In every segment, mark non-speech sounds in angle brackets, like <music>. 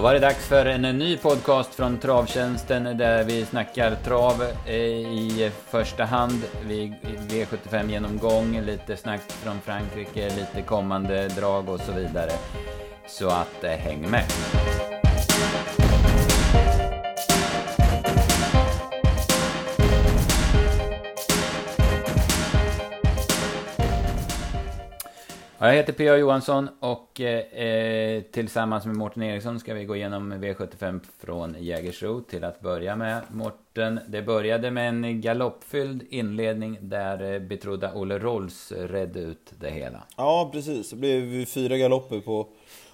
Då var det dags för en ny podcast från Travtjänsten där vi snackar trav eh, i första hand. V75-genomgång, lite snack från Frankrike, lite kommande drag och så vidare. Så att eh, häng med! Jag heter P.A. Johansson och eh, eh, tillsammans med Mårten Eriksson ska vi gå igenom V75 från Jägersro till att börja med. Mårten, det började med en galoppfylld inledning där eh, betrodda Olle Rolls redde ut det hela. Ja, precis. Det blev fyra galopper på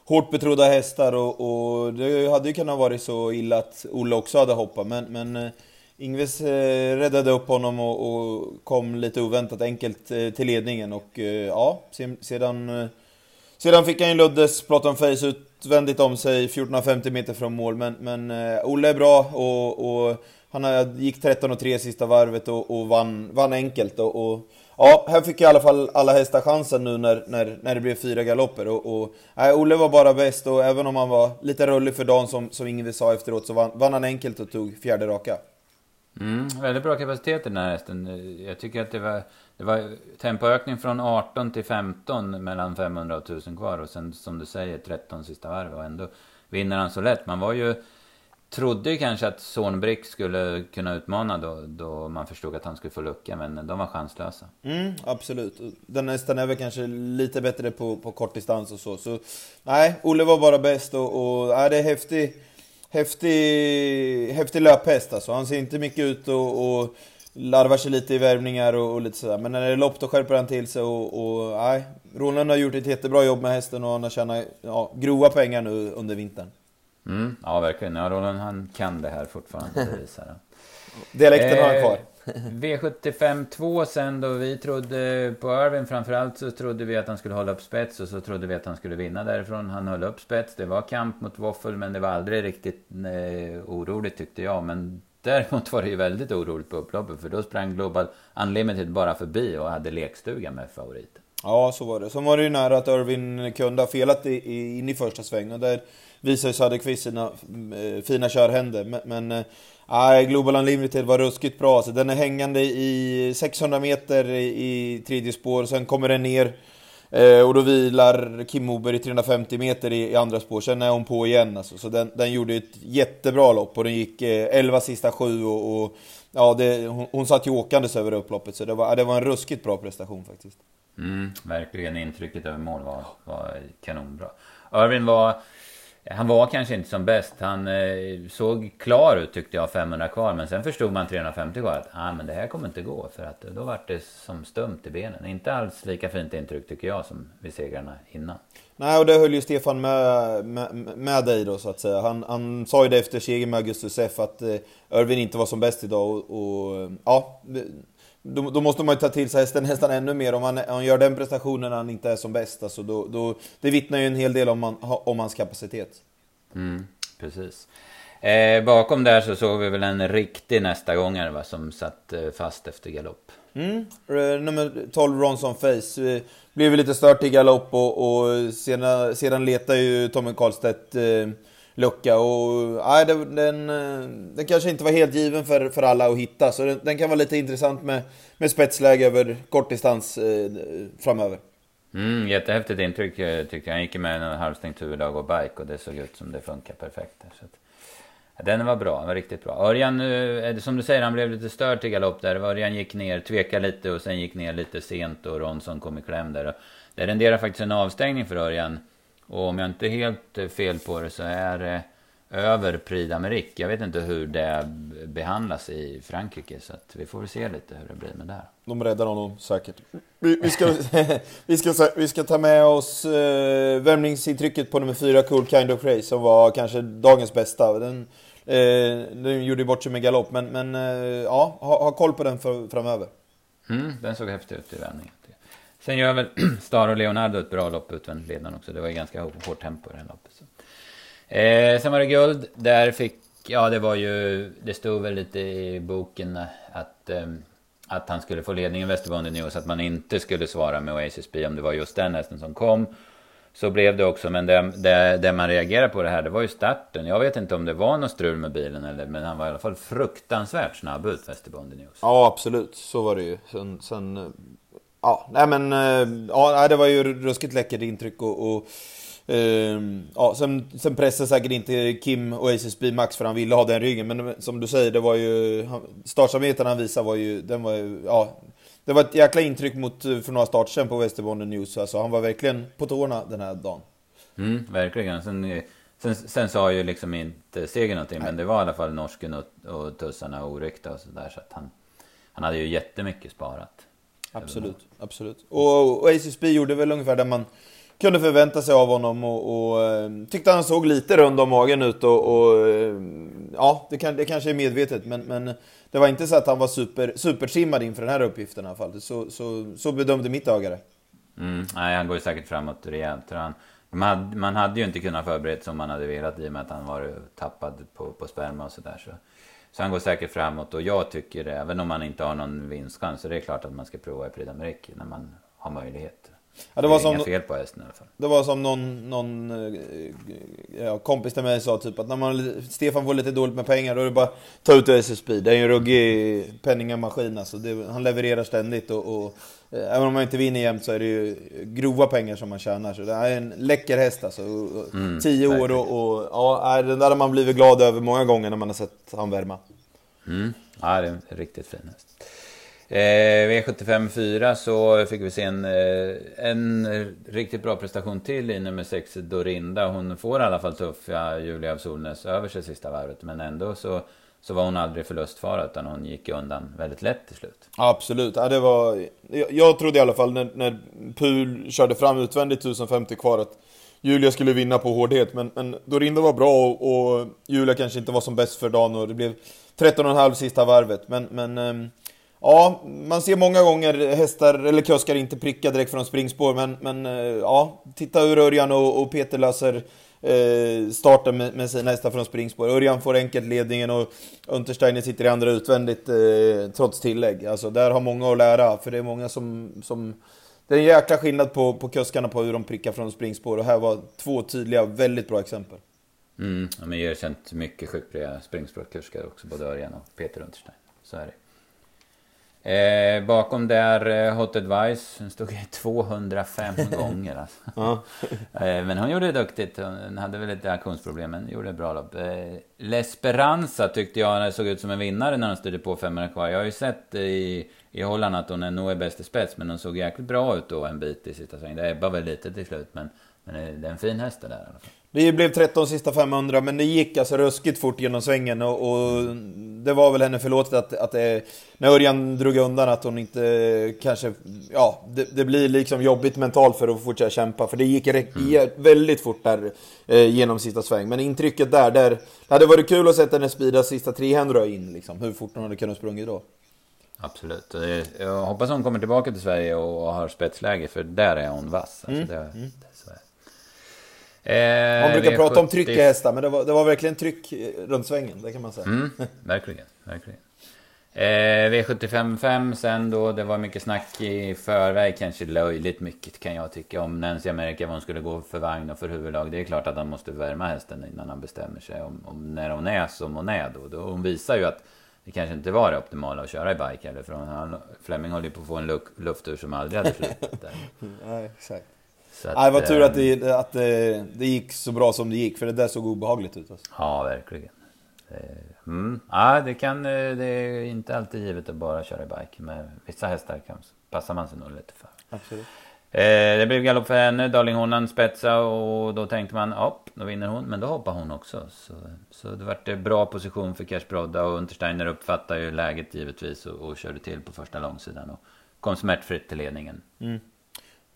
hårt betrodda hästar och, och det hade ju kunnat vara så illa att Olle också hade hoppat, men, men eh, Ingves eh, räddade upp honom och, och, kom lite oväntat enkelt eh, till ledningen och eh, ja, sedan, eh, sedan fick han ju Luddes Platon Face utvändigt om sig 1450 meter från mål men, men eh, Olle är bra och, och han gick 13-3 sista varvet och, och vann, vann enkelt och, och Ja, här fick i alla fall alla hästar chansen nu när, när, när det blev fyra galopper. Och, och, nej, Olle var bara bäst och även om han var lite rullig för dagen som, som Ingves sa efteråt så vann, vann han enkelt och tog fjärde raka. Mm, väldigt bra kapacitet i den här hästen. Jag tycker att det var, det var tempoökning från 18 till 15 mellan 500 och 1000 kvar. Och sen som du säger 13 sista varv och ändå vinner han så lätt. Man var ju... Trodde ju kanske att Zornbrick skulle kunna utmana då, då man förstod att han skulle få lucka, men de var chanslösa. Mm, absolut. Den hästen är väl kanske lite bättre på, på kort distans och så. Så nej, Olle var bara bäst och, och nej, det är häftigt häftig, häftig löphäst alltså. Han ser inte mycket ut och, och larvar sig lite i värvningar och, och, lite sådär. Men när det är lopp då skärper han till sig och, och nej. Roland har gjort ett jättebra jobb med hästen och han har tjänat ja, grova pengar nu under vintern. Mm, ja, verkligen. Ja, Roland han kan det här fortfarande, det. <laughs> Dialekten har han kvar. V75 2 sen då vi trodde på Irvin framförallt så trodde vi att han skulle hålla upp spets och så trodde vi att han skulle vinna därifrån. Han höll upp spets. Det var kamp mot Waffle men det var aldrig riktigt eh, oroligt tyckte jag. Men däremot var det ju väldigt oroligt på upploppet för då sprang Global Unlimited bara förbi och hade lekstuga med favoriten. Ja, så var det. Sen var det ju nära att Irvin kunde ha felat in i första svängen. Där visade ju Söderqvist sina eh, fina körhänder. Men, men eh, Nej, Global Unlimited var ruskigt bra. Så den är hängande i 600 meter i tredje spår, sen kommer den ner. Eh, och då vilar Kim Moberg i 350 meter i, andra spår, sen är hon på igen. Alltså. Så den, den gjorde ett jättebra lopp och den gick eh, 11 sista sju och, och ja, det, hon, hon satt ju åkandes över upploppet. Så det var, det var en ruskigt bra prestation faktiskt. Mm, verkligen, intrycket över mål var, var kanonbra. Irvin var han var kanske inte som bäst. Han eh, såg klar ut tyckte jag, 500 kvar. Men sen förstod man 350 kvar att ah, men det här kommer inte gå. För att eh, då var det som stumt i benen. Inte alls lika fint intryck tycker jag som vid segrarna innan. Nej, och det höll ju Stefan med, med, med dig då så att säga. Han, han sa ju det efter segern med Augustus F att eh, Irvin inte var som bäst idag. Och, och ja, då, då, måste man ju ta till sig hästen nästan ännu mer. Om han, han gör den prestationen när han inte är som bäst, alltså då, då, det vittnar ju en hel del om, man, om hans kapacitet. Mm, precis. Eh, bakom där så såg vi väl en riktig nästa gångare va, som satt eh, fast efter galopp. Mm. Nummer 12, Ronson Face, eh, blev lite stört i galopp och, och sedan, sedan letar ju Tommy Karlstedt eh, lucka. Och, nej, den, den, den, kanske inte var helt given för, för alla att hitta, så den, den kan vara lite intressant med, med spetsläge över kortdistans eh, framöver. Mm, jättehäftigt intryck eh, tyckte jag. Han gick med en halvstängt huvudlag och bike och det såg ut som det funkar perfekt. Så att, den var bra, den var riktigt bra. Örjan, eh, som du säger, han blev lite störd till galopp där. Örjan gick ner, tvekade lite och sen gick ner lite sent och Ronson kom i kläm där. Det renderar faktiskt en avstängning för Örjan och om jag inte är helt eh, fel på det så är det över Prix d'Amérique. Jag vet inte hur det behandlas i Frankrike så att vi får väl se lite hur det blir med det. De räddar honom säkert. Vi, vi, ska, <laughs> vi, ska, vi ska ta med oss eh, värmningsintrycket på nummer fyra, Cool Kind of Crazy, som var kanske dagens bästa. Den, eh, den gjorde bort sig med galopp, men, men eh, ja, ha, ha, koll på den för, framöver. Mm, den såg häftig ut i vändningen. Sen gör väl <clears throat> Star och Leonardo ett bra lopp utvändigt ledaren också. Det var ju ganska hårt tempo i det här loppet. Så. Eh, sen var det guld. Där fick, ja det var ju, det stod väl lite i boken att, eh, att han skulle få ledningen Västerbonden News. Att man inte skulle svara med Oasis B om det var just den hästen som kom. Så blev det också, men det, det, det man reagerade på det här, det var ju starten. Jag vet inte om det var något strul med bilen eller, men han var i alla fall fruktansvärt snabb ut, Västerbonden News. Ja, absolut. Så var det ju. Sen, sen ja, nej men, eh, ja, det var ju ruskigt läckert intryck och, och Uh, ja, sen, sen pressade säkert inte Kim och SSB Max för han ville ha den ryggen, men som du säger, det var ju... Startsamheten han visade var ju... Den var ju ja, det var ett jäkla intryck mot, för några starter sen på Västerbotten News. Alltså, han var verkligen på tårna den här dagen. Mm, verkligen. Sen, sen, sen sa ju liksom inte Seger någonting, Nej. men det var i alla fall norsken och, och tussarna oryckta och sådär. Så att han, han hade ju jättemycket sparat. Absolut, absolut. Och, och ACSB gjorde väl ungefär det man kunde förvänta sig av honom och, och eh, tyckte han såg lite rund om magen ut och, och eh, ja, det, kan, det kanske är medvetet men, men det var inte så att han var super, supersimmad inför den här uppgiften i alla fall. Så, så, så bedömde mitt öga det. Mm, nej, han går ju säkert framåt rejält. Han, man, hade, man hade ju inte kunnat förbereda som man hade velat i och med att han var tappad på, på sperma och sådär. Så, så han går säkert framåt och jag tycker, även om man inte har någon vinstchans, så det är klart att man ska prova i Prix d'Amérique när man har möjlighet. Ja, det, var som, inga fel på hästen i alla fall. Det var som någon, någon eh, ja, kompis till mig sa, typ att när man, Stefan får lite dåligt med pengar, då är det bara ta ut SSB. Det är ju en ruggig penningamaskin alltså. Det, han levererar ständigt och, och eh, även om man inte vinner jämt så är det ju grova pengar som man tjänar. Så det är en läcker häst alltså. Mm, Tio år och, och ja, den där har man blivit glad över många gånger när man har sett han värma. Mm. Ja, det är en riktigt fin häst. Eh, V75 4 så fick vi se en, eh, en riktigt bra prestation till i nummer 6 Dorinda. Hon får i alla fall tuffa Julia av Solnäs över sig sista varvet. Men ändå så, så var hon aldrig förlustfara utan hon gick undan väldigt lätt till slut. Absolut, ja, det var... Jag, jag trodde i alla fall när, när Pul körde fram utvändigt 1050 kvar att Julia skulle vinna på hårdhet. Men, men Dorinda var bra och, och Julia kanske inte var som bäst för dagen och det blev 13,5 sista varvet. Men, men ehm, Ja, man ser många gånger hästar eller kuskar inte pricka direkt från springspår, men, men eh, ja, titta hur Örjan och, och Peter löser eh, starten med, med sina hästar från springspår. Örjan får enkelt ledningen och Untersteiner sitter i andra utvändigt eh, trots tillägg. Alltså där har många att lära, för det är många som, som det är en jäkla skillnad på, på kuskarna på hur de prickar från springspår och här var två tydliga, väldigt bra exempel. Mm, ja, men jag har känt mycket skickliga springspårkuskar också, både Örjan och Peter Untersteiner. Så är det. Eh, bakom där eh, Hot Advice, hon stod 205 <laughs> gånger alltså. eh, men hon gjorde det duktigt, hon hade väl lite aktionsproblem men gjorde ett bra lopp. Eh, L'Esperanza tyckte jag såg ut som en vinnare när hon stod på 500 kvar. Jag har ju sett i, i Holland att hon är nog är bäst i spets men hon såg jäkligt bra ut då en bit i sista svängen. Det ebbade väl lite till slut men, men det är en fin häst det där i alla fall. Det blev 13 sista 500, men det gick alltså ruskigt fort genom svängen och, och det var väl henne förlåtet att, att det, när Örjan drog undan att hon inte kanske, ja, det, det, blir liksom jobbigt mentalt för att fortsätta kämpa, för det gick mm. väldigt fort där eh, genom sista sväng. Men intrycket där, där, det hade varit kul att sätta henne speeda sista 300 in, liksom, hur fort hon hade kunnat sprungit då. Absolut. Jag hoppas hon kommer tillbaka till Sverige och har spetsläge, för där är hon vass. Alltså, mm. det, mm. Eh, man brukar V70... prata om tryck i hästar, men det var, det var verkligen tryck runt svängen, det kan man säga. Mm, verkligen, verkligen. Eh, V75 5 sen då, det var mycket snack i förväg, kanske löjligt mycket kan jag tycka om Nancy America, vad hon skulle gå för vagn och för huvudlag. Det är klart att han måste värma hästen innan han bestämmer sig om, om när hon är som hon är då. då. Hon visar ju att det kanske inte var det optimala att köra i bike eller för han, Fleming håller ju på att få en lufttur som aldrig hade slutat där. <laughs> Nej, exakt. Så att, det var tur att, det, eh, att det, det, gick så bra som det gick, för det där såg obehagligt ut. Alltså. Ja, verkligen. Mm. Ja, det, kan, eh, det är inte alltid givet att bara köra i bike. Med vissa hästar kan, passar man sig nog lite för. Absolut. Eh, det blev galopp för henne, Darling spetsa och då tänkte man, ja, då vinner hon. Men då hoppar hon också. Så, så det vart en bra position för Cash Brodda och Untersteiner uppfattar ju läget givetvis och, och körde till på första långsidan och kom smärtfritt till ledningen. Mm.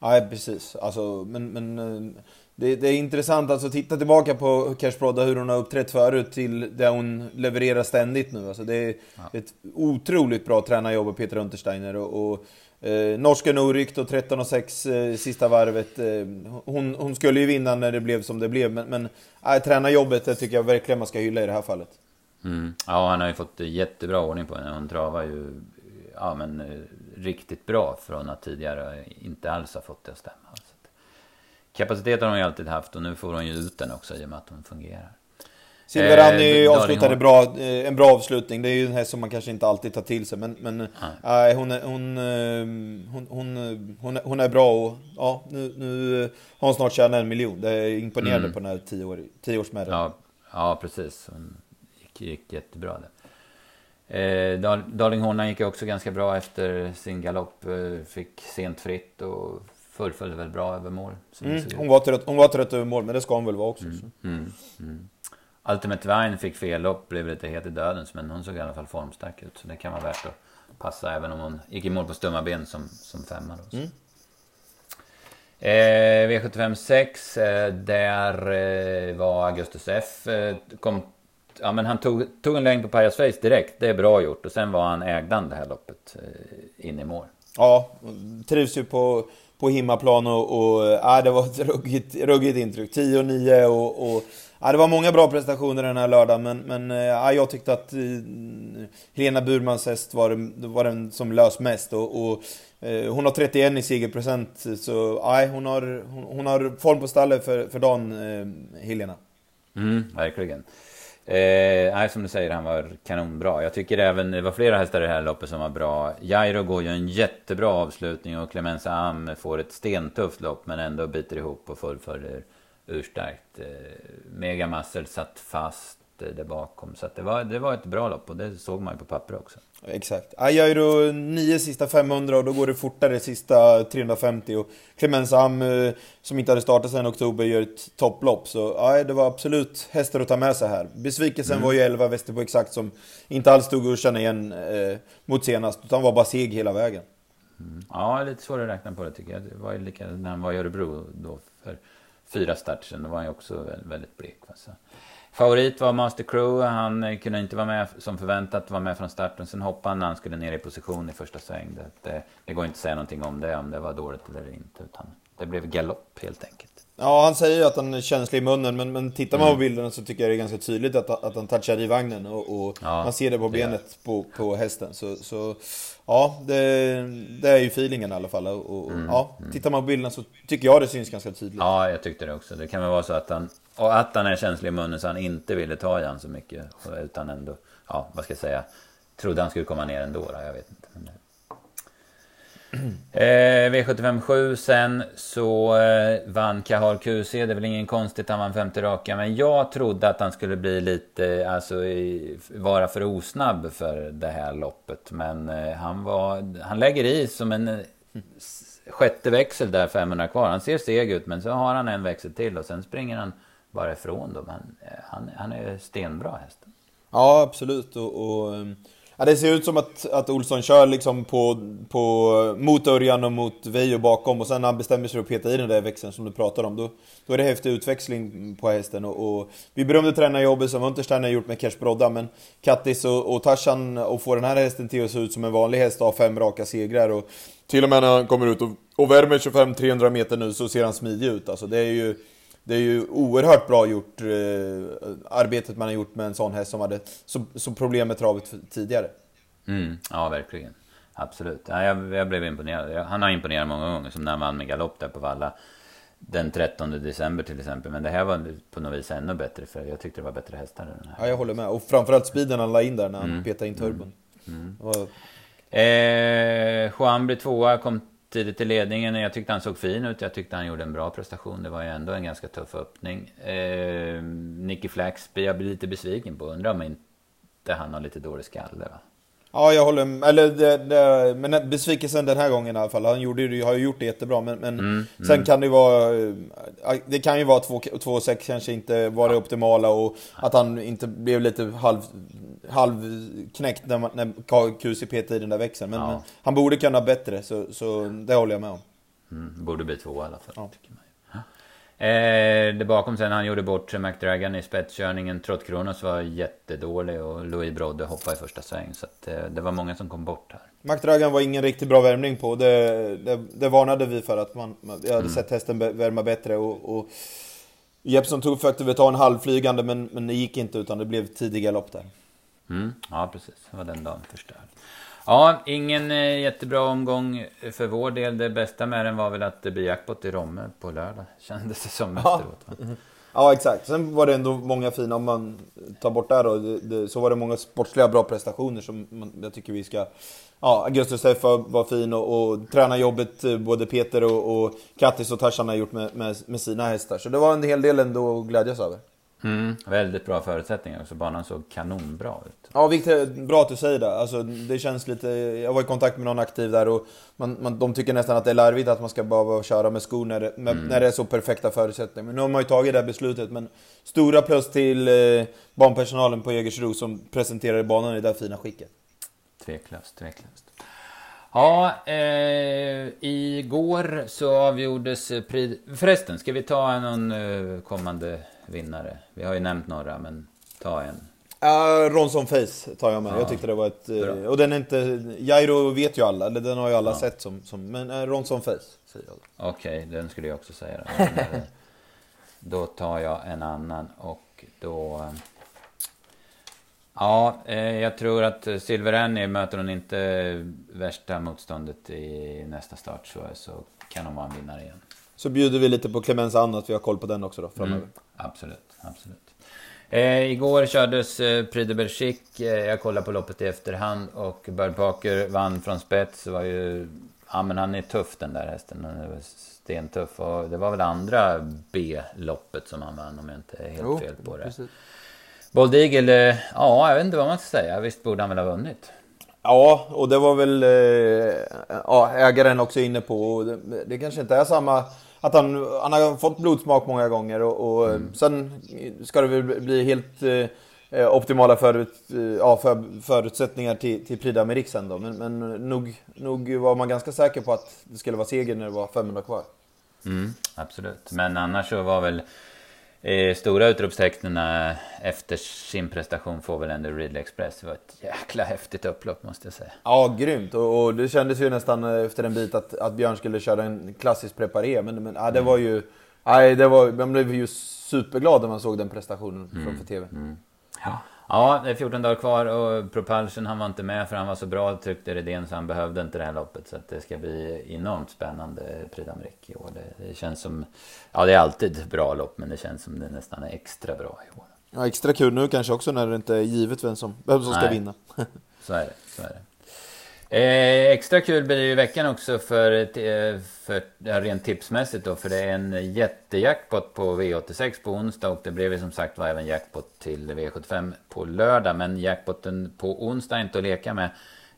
Nej, precis. Alltså, men, men eh, det, det, är intressant alltså titta tillbaka på Cash Brodda, hur hon har uppträtt förut till det hon levererar ständigt nu. Alltså, det är ja. ett otroligt bra tränarjobb av Peter Untersteiner. Och, och eh, norsken oryckt och 13 och 6 eh, sista varvet. Eh, hon, hon, skulle ju vinna när det blev som det blev, men, men eh, tränarjobbet det tycker jag verkligen man ska hylla i det här fallet. Mm. Ja, han har ju fått jättebra ordning på henne. Hon travar ju ja, men, eh, riktigt bra från att tidigare inte alls ha fått det att stämma. Så kapacitet har hon ju alltid haft och nu får hon ju ut den också i och med att hon fungerar. Silverani Eh, avslutade bra, eh, en bra avslutning. Det är ju en häst som man kanske inte alltid tar till sig. Men, men Nej. eh, hon, är, hon, eh, hon, hon, hon, är, hon är bra och ja, nu, nu har hon snart tjänat en miljon. Det är imponerande Mm. på den här tio år, tioårsmärren. Ja, ja precis. Hon gick, gick jättebra där. Eh, Dar- Darling Hornan gick ju också ganska bra efter sin galopp. Eh, fick sent fritt och fullföljde väl bra över mål. Mm, hon, var trött, hon var trött över mål, men det ska hon väl vara också. så. Mm, mm. Ultimate Vine fick fel lopp, blev lite het i dödens, men hon såg i alla fall formstark ut. Så det kan vara värt att passa även om hon gick i mål på stumma ben som, som femma. Då. Mm. Eh, V75 6, eh, där eh, var Augustus F. Eh, kom, ja, men han tog, tog en längd på Pajas Face direkt, det är bra gjort. Och sen var han ägdan det här loppet eh, in i mål. Ja, trivs ju på, på hemmaplan och, och ja, det var ett ruggigt, ruggigt intryck. 10-9 och, och ja, det var många bra prestationer den här lördagen men, men ja, jag tyckte att eh, Helena Burmans häst var, den- var den som lös mest och, och eh, hon har 31 i segerprocent så ja, hon, har, hon, hon har form på stallet för, för dagen, eh, Helena. Mm, verkligen. Eh, nej, som du säger, han var kanonbra. Jag tycker även, det var flera hästar i det här loppet som var bra. Jairo går ju en jättebra avslutning och Clemenza Am får ett stentufft lopp men ändå biter ihop och fullföljer urstarkt. Eh, Mega Muscle satt fast eh, där bakom. Så att det, var, det var ett bra lopp och det såg man ju på papper också. Exakt. Ajairo 9 sista 500 och då går det fortare sista 350 och Clemens Am eh, som inte hade startat sedan oktober gör ett topplopp. Så ja, det var absolut hästar att ta med sig här. Besvikelsen var ju 11 Västerbo exakt som inte alls och känna igen eh, mot senast utan var bara seg hela vägen. Ja, lite svårare att räkna på det tycker jag. Det var ju lika när han var i Örebro då för fyra starter sedan. Då var han ju också vä- väldigt blek. va, så. Favorit var Master Crew. Han kunde inte vara med som förväntat, var med från starten. Sen hoppade han när han skulle ner i position i första sväng. Det, det, det går inte att säga någonting om det, om det var dåligt eller inte. Utan det blev galopp helt enkelt. Ja, han säger ju att han är känslig i munnen, men, men tittar man på bilderna så tycker jag det är ganska tydligt att, att han touchar i vagnen och, och Ja, man ser det på det benet på, på hästen. Så, så ja, det, det är ju feelingen i alla fall. Och, och, ja, tittar man på bilderna så tycker jag det syns ganska tydligt. Ja, jag tyckte det också. Det kan väl vara så att han, och att han är känslig i munnen så han inte ville ta i han så mycket. Utan ändå, ja, vad ska jag säga, trodde han skulle komma ner ändå. Då, jag vet inte. Men det... Eh, V75 7 sen så eh, vann Kahal QC. Det är väl ingen konstigt han vann femte raka. Men jag trodde att han skulle bli lite, alltså i, vara för osnabb för det här loppet. Men eh, han var, han lägger i som en eh, sjätte växel där 500 kvar. Han ser seg ut men så har han en växel till och sen springer han bara ifrån dem. Han, eh, han, han är stenbra hästen. Ja, absolut. Och, och, eh, ja, det ser ut som att, att Olsson kör liksom på, på, mot Örjan och mot Veijo bakom och sen när han bestämmer sig för att peta i den där växeln som du pratar om, då, då är det häftig utväxling på hästen. Och, och vi berömde tränarjobbet som Untersteiner har gjort med Kers Brodda, men Kattis och, och Tarzan och få den här hästen till att se ut som en vanlig häst och ha fem raka segrar. Och till och med när han kommer ut och, och värmer 25-300 meter nu så ser han smidig ut. Alltså det är ju... Det är ju oerhört bra gjort, eh, arbetet man har gjort med en sån häst som hade så, så problem med travet tidigare. Mm, ja, verkligen. Absolut. Ja, jag, jag blev imponerad. Jag, han har imponerat många gånger, som när han vann med galopp där på Valla. Den 13 december till exempel. Men det här var på något vis ännu bättre, för jag tyckte det var bättre hästar än den här. Ja, jag håller med. Och framförallt speeden han la in där när han petade in turbon. Det var- Eh, Juan blir tvåa, kom tidigt i ledningen. Jag tyckte han såg fin ut. Jag tyckte han gjorde en bra prestation. Det var ju ändå en ganska tuff öppning. Eh, Nicky Flaxby, jag blir lite besviken på. Undrar om inte han har lite dålig skalle va? Ja, jag håller med. Eller det, det, men besvikelsen den här gången i alla fall. Han gjorde, har ju gjort det jättebra, men, men sen kan det ju vara... eh, Det kan ju vara 2,6 kanske inte var det optimala och att han inte blev lite halv, halvknäckt när, man, när QC petade i den där växeln. Men, Ja. men han borde kunna bättre, så, så det håller jag med om. Mm, borde bli två i alla fall, Ja. tycker. Eh, det bakom sen, han gjorde bort sig McDragan i spetskörningen. Trott Kronos var jättedålig och Louis Brodde hoppade i första sväng. Så att, eh, det var många som kom bort här. McDragan var ingen riktigt bra värmning på. Det, det, det varnade vi för att man, man jag hade Mm. sett hästen värma bättre och, och Jeppson tog väl ta en halvflygande men, men det gick inte utan det blev tidiga lopp där. Mm, ja, precis. Det var den dagen förstörd. Ja, ingen eh, jättebra omgång för vår del. Det bästa med den var väl att det blir jackpot i Romme på lördag. <laughs> Kändes det som efteråt. Va? Ja, exakt. Sen var det ändå många fina, om man tar bort det då, det, det, så var det många sportsliga bra prestationer som man, jag tycker vi ska... Ja, Augustus F var, var fin och, och tränarjobbet eh, både Peter och, och Kattis och Tarzan har gjort med, med, med, sina hästar. Så det var en hel del ändå att glädjas över. Mm, väldigt bra förutsättningar också. Banan såg kanonbra ut. Ja, Victor, bra att du säger det. Alltså, det känns lite... Jag var i kontakt med någon aktiv där och man, man, de tycker nästan att det är larvigt att man ska bara köra med skor när det, med, mm. när det är så perfekta förutsättningar. Men nu har man ju tagit det här beslutet. Men stora plus till eh, banpersonalen på Jägersro som presenterade banan i det här fina skicket. Tveklöst, tveklöst. Ja, eh, igår så avgjordes... Pri... Förresten, ska vi ta någon eh, kommande vinnare? Vi har ju nämnt några, men ta en. Uh, Ronson Face tar jag med. Ja, jag tyckte det var ett... Uh, och den är inte... Jairo vet ju alla, eller den har ju alla ja. sett som... som men uh, Ronson Face, säger jag. Okej, okay, den skulle jag också säga. <laughs> då tar jag en annan och då... Ja, eh, jag tror att Silver Annie möter hon inte värsta motståndet i nästa start så, så kan hon vara en vinnare igen. Så bjuder vi lite på Clemens Ann, att vi har koll på den också då framöver. Mm, absolut, absolut. Eh, igår kördes eh, Prix de Belgique. Eh, jag kollade på loppet i efterhand och Bird Parker vann från spets. Var ju, ja men han är tuff den där hästen. Han är stentuff. Och det var väl andra B-loppet som han vann om jag inte är helt jo, fel på det. Precis. Bold Eagle, eh, ja jag vet inte vad man ska säga. Visst borde han väl ha vunnit? Ja, och det var väl eh, ja, ägaren också inne på. Det, det kanske inte är samma att han, han har fått blodsmak många gånger och, och mm. sen ska det väl bli helt eh, optimala förut, eh, för, förutsättningar till, till Prix d'Amérique sen då. Men, men nog, nog var man ganska säker på att det skulle vara seger när det var 500 kvar. Mm, absolut, men annars så var väl Eh, stora utropstecknen efter sin prestation får väl ändå Ridley Express. Det var ett jäkla häftigt upplopp måste jag säga. Ja, grymt. Och, och det kändes ju nästan eh, efter en bit att, att Björn skulle köra en klassisk preparé. Men, men ja, det mm. var ju... Nej, det var, man blev ju superglad när man såg den prestationen mm. från TV. Mm. Ja. Ja, det är 14 dagar kvar och Propulsion han var inte med för han var så bra tyckte Redén så han behövde inte det här loppet. Så att det ska bli enormt spännande Prix d'Amérique i år. Det, det, känns som, ja det är alltid bra lopp men det känns som det nästan är extra bra i år. Ja, extra kul nu kanske också när det inte är givet vem som, vem som ska vinna. så är det, så är det. Eh, extra kul blir det ju i veckan också för, eh, för ja, rent tipsmässigt då. För det är en jättejackpot på V86 på onsdag. Och det blev ju som sagt var även jackpot till V75 på lördag. Men jackpoten på onsdag är inte att leka med.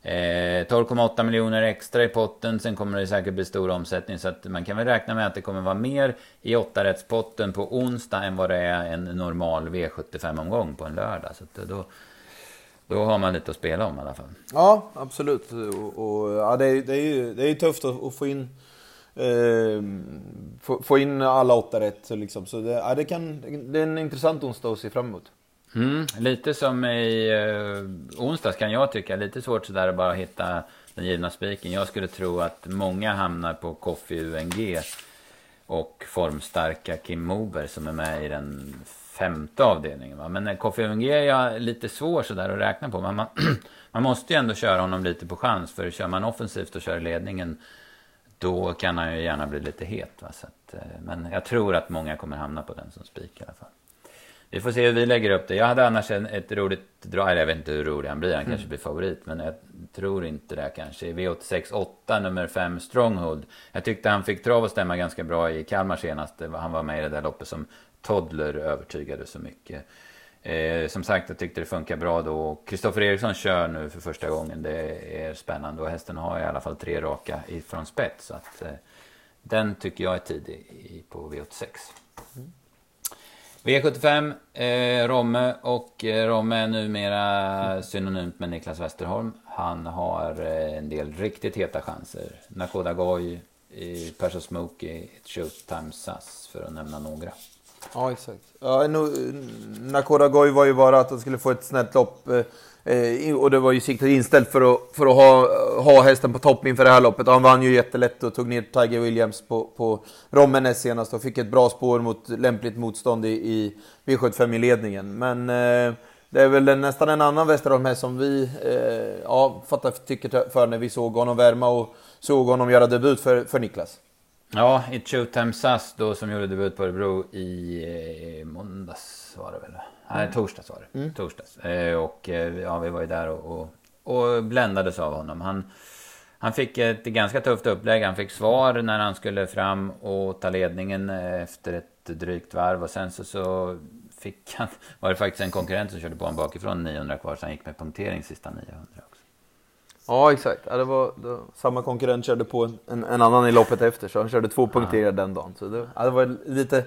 Eh, 12,8 miljoner extra i potten. Sen kommer det säkert bli stor omsättning. Så att man kan väl räkna med att det kommer vara mer i 8-rättspotten på onsdag än vad det är en normal V75-omgång på en lördag. Så att då då har man lite att spela om i alla fall. Ja, absolut. Och, och ja, det, är, det, är ju, det är tufft att, att få in eh, få, få, in alla åtta rätt. Liksom. Så det, ja, det, kan, det är en intressant onsdag att se fram emot. Mm, lite som i eh, onsdags kan jag tycka. Lite svårt sådär att bara hitta den givna spiken. Jag skulle tro att många hamnar på Coffee UNG och formstarka Kim Mober som är med i den femte avdelningen. Va? Men Kofi UNG är jag lite svår sådär att räkna på. Men man, <clears throat> man måste ju ändå köra honom lite på chans. För kör man offensivt och kör ledningen då kan han ju gärna bli lite het. Va? Så att, eh, men jag tror att många kommer hamna på den som spik i alla fall. Vi får se hur vi lägger upp det. Jag hade annars en, ett roligt drag. Eller jag vet inte hur rolig han blir. Han mm. kanske blir favorit. Men jag tror inte det kanske. V86 8 nummer 5 Stronghold. Jag tyckte han fick trav och stämma ganska bra i Kalmar senast. Han var med i det där loppet som Toddler övertygade så mycket. Eh, som sagt, jag tyckte det funkar bra då. Kristoffer Eriksson kör nu för första gången. Det är spännande och hästen har i alla fall tre raka ifrån spets. Så att, eh, den tycker jag är tidig på V86. Mm. V75, eh, Romme och eh, Romme är numera synonymt med Niklas Westerholm. Han har eh, en del riktigt heta chanser. Nakoda Goy, Perso Smokey, Showtime SAS för att nämna några. Ja, exakt. Ja, Nakoda Goy var ju bara att han skulle få ett snällt lopp. Eh, och det var ju siktet inställt för att, för att ha, ha hästen på topp inför det här loppet. Och han vann ju jättelätt och tog ner Tiger Williams på, på Rommen senast och fick ett bra spår mot lämpligt motstånd i, i V75 i ledningen. Men eh, det är väl nästan en annan Westerholm här som vi eh, ja, fattar tycker för när vi såg honom värma och såg honom göra debut för, för Niklas. Ja, i Showtime SAS då som gjorde debut på Örebro i eh, måndags var det väl? Nej, mm. torsdags var det. Mm. Torsdags. Eh, och eh, ja, vi var ju där och, och, och bländades av honom. Han, han fick ett ganska tufft upplägg. Han fick svar när han skulle fram och ta ledningen eh, efter ett drygt varv. Och sen så, så fick han, <laughs> var det faktiskt en konkurrent som körde på honom bakifrån 900 kvar. Så han gick med punktering sista 900 också. Ja, exakt. Ja, det var, det var, samma konkurrent körde på en, en, annan i loppet efter, så han körde två punkterade ja. den dagen. Så det, ja, det var lite,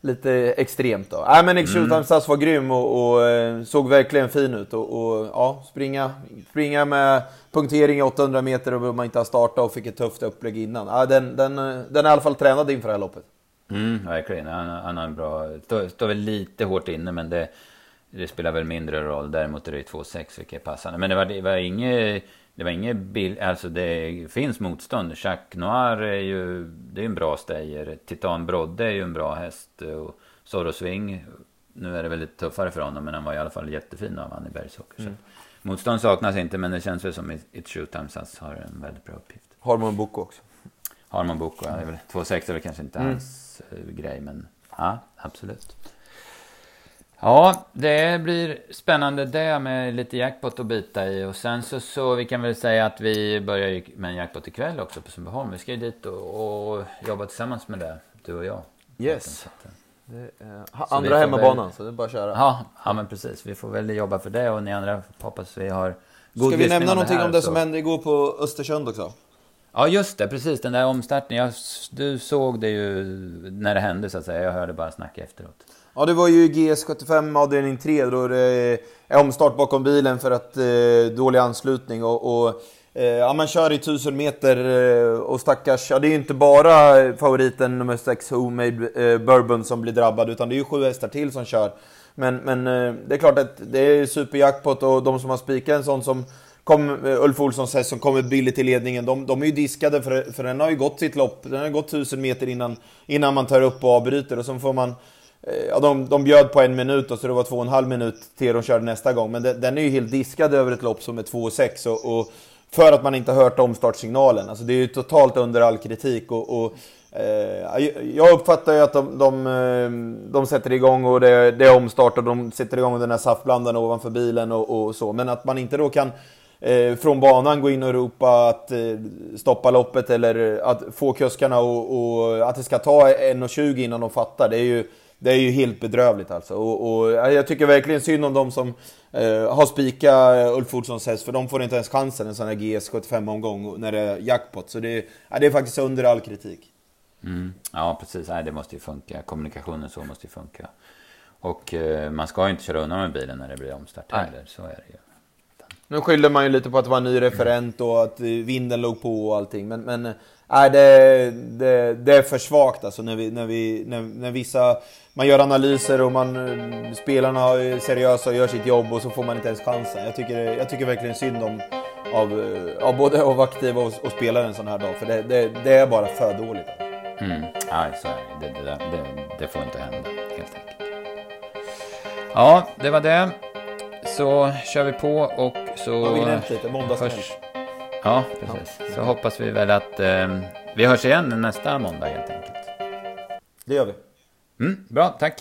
lite extremt då. Nej, men Nick mm. Stas var grym och, och, eh, såg verkligen fin ut. Och, och, ja, springa, springa med punktering i 800 meter och man inte har startat och fick ett tufft upplägg innan. Ja, den, den, den är i alla fall tränad inför det här loppet. Mm, verkligen. Han, han har en bra... Står, står väl lite hårt inne, men det, det spelar väl mindre roll. Däremot är det 2,6 vilket är passande. Men det var, det var inget det var inget bild, alltså det finns motstånd. Jacques Noir är ju, det är en bra stejer. Titan Brodde är ju en bra häst. Och Zorro Swing, nu är det väldigt tuffare för honom, men han var i alla fall jättefin av han i Bergsåker. Mm. Motstånd saknas inte, men det känns väl som att It Shoot Times har en väldigt bra uppgift. Harmon Boko också. Harmon Boko, ja, det är väl 2,6 är väl kanske inte mm. hans uh, grej, men ja, absolut. Ja, det blir spännande det med lite jackpot att bita i. Och sen så, så vi kan väl säga att vi börjar med en jackpot ikväll också på Sundbyholm. Vi ska ju dit och, och jobba tillsammans med det, du och jag. Yes. Det är, andra hemmabanan, väl, så det är bara att köra. Ja, ja, men precis. Vi får väl jobba för det och ni andra hoppas vi har god Ska vi nämna någonting det om det så. som hände igår på Östersund också? Ja, just det. Precis. Den där omstartningen. du såg det ju när det hände så att säga. Jag hörde bara snacka efteråt. Ja, det var ju GS75 avdelning 3 då det är omstart bakom bilen för att eh, dålig anslutning och, och eh, ja, man kör i 1000 meter eh, och stackars, ja det är ju inte bara favoriten nummer 6 Homemade eh, Bourbon som blir drabbad utan det är ju sju hästar till som kör. Men, men eh, det är klart att det är superjackpot och de som har spikat en sån som kom, eh, Ulf Olsson häst som kommer billigt till ledningen, de, de är ju diskade för, för den har ju gått sitt lopp, den har gått 1000 meter innan, innan man tar upp och avbryter och så får man Eh, ja, de, de bjöd på en minut och så det var två och en halv minut till de körde nästa gång. Men den, den är ju helt diskad över ett lopp som är 2,6 och, och för att man inte har hört omstartssignalen. Alltså det är ju totalt under all kritik. Och, och eh, jag uppfattar ju att de, de, eh, de sätter igång och det, det är omstart och de sätter igång den här saftblandaren ovanför bilen och, och så. Men att man inte då kan eh, från banan gå in och ropa att eh, stoppa loppet eller att få kuskarna och, och att det ska ta 1.20 innan de fattar. Det är ju det är ju helt bedrövligt alltså. Och, och jag tycker verkligen synd om de som eh, har spikat Ulf Olssons häst, för de får inte ens chansen en sån här GS75-omgång när det är jackpot. Så det, ja, det är faktiskt under all kritik. Mm. Ja, precis. Nej, det måste ju funka. Kommunikationen så måste ju funka. Och eh, man ska ju inte köra undan med bilen när det blir omstart heller. Så är det ju. Nu skyller man ju lite på att det var en ny referent och att vinden låg på och allting. Men, men äh, det, det, det är för svagt alltså när, vi, när, vi, när, när vissa man gör analyser och man, eh, spelarna är eh, seriösa och gör sitt jobb och så får man inte ens chansen. Jag tycker, jag tycker verkligen synd om av, eh, av både av aktiva och, och spelare en sån här dag. För det, det, det är bara för dåligt. Mm. Ja, så är det. Det, det, det. det får inte hända, helt enkelt. Ja, det var det. Så kör vi på och så... Ja, vi nämnt lite, måndagskväll. Ja, precis. Så hoppas vi väl att eh, vi hörs igen nästa måndag helt enkelt. Det gör vi. Mm, bra, tack.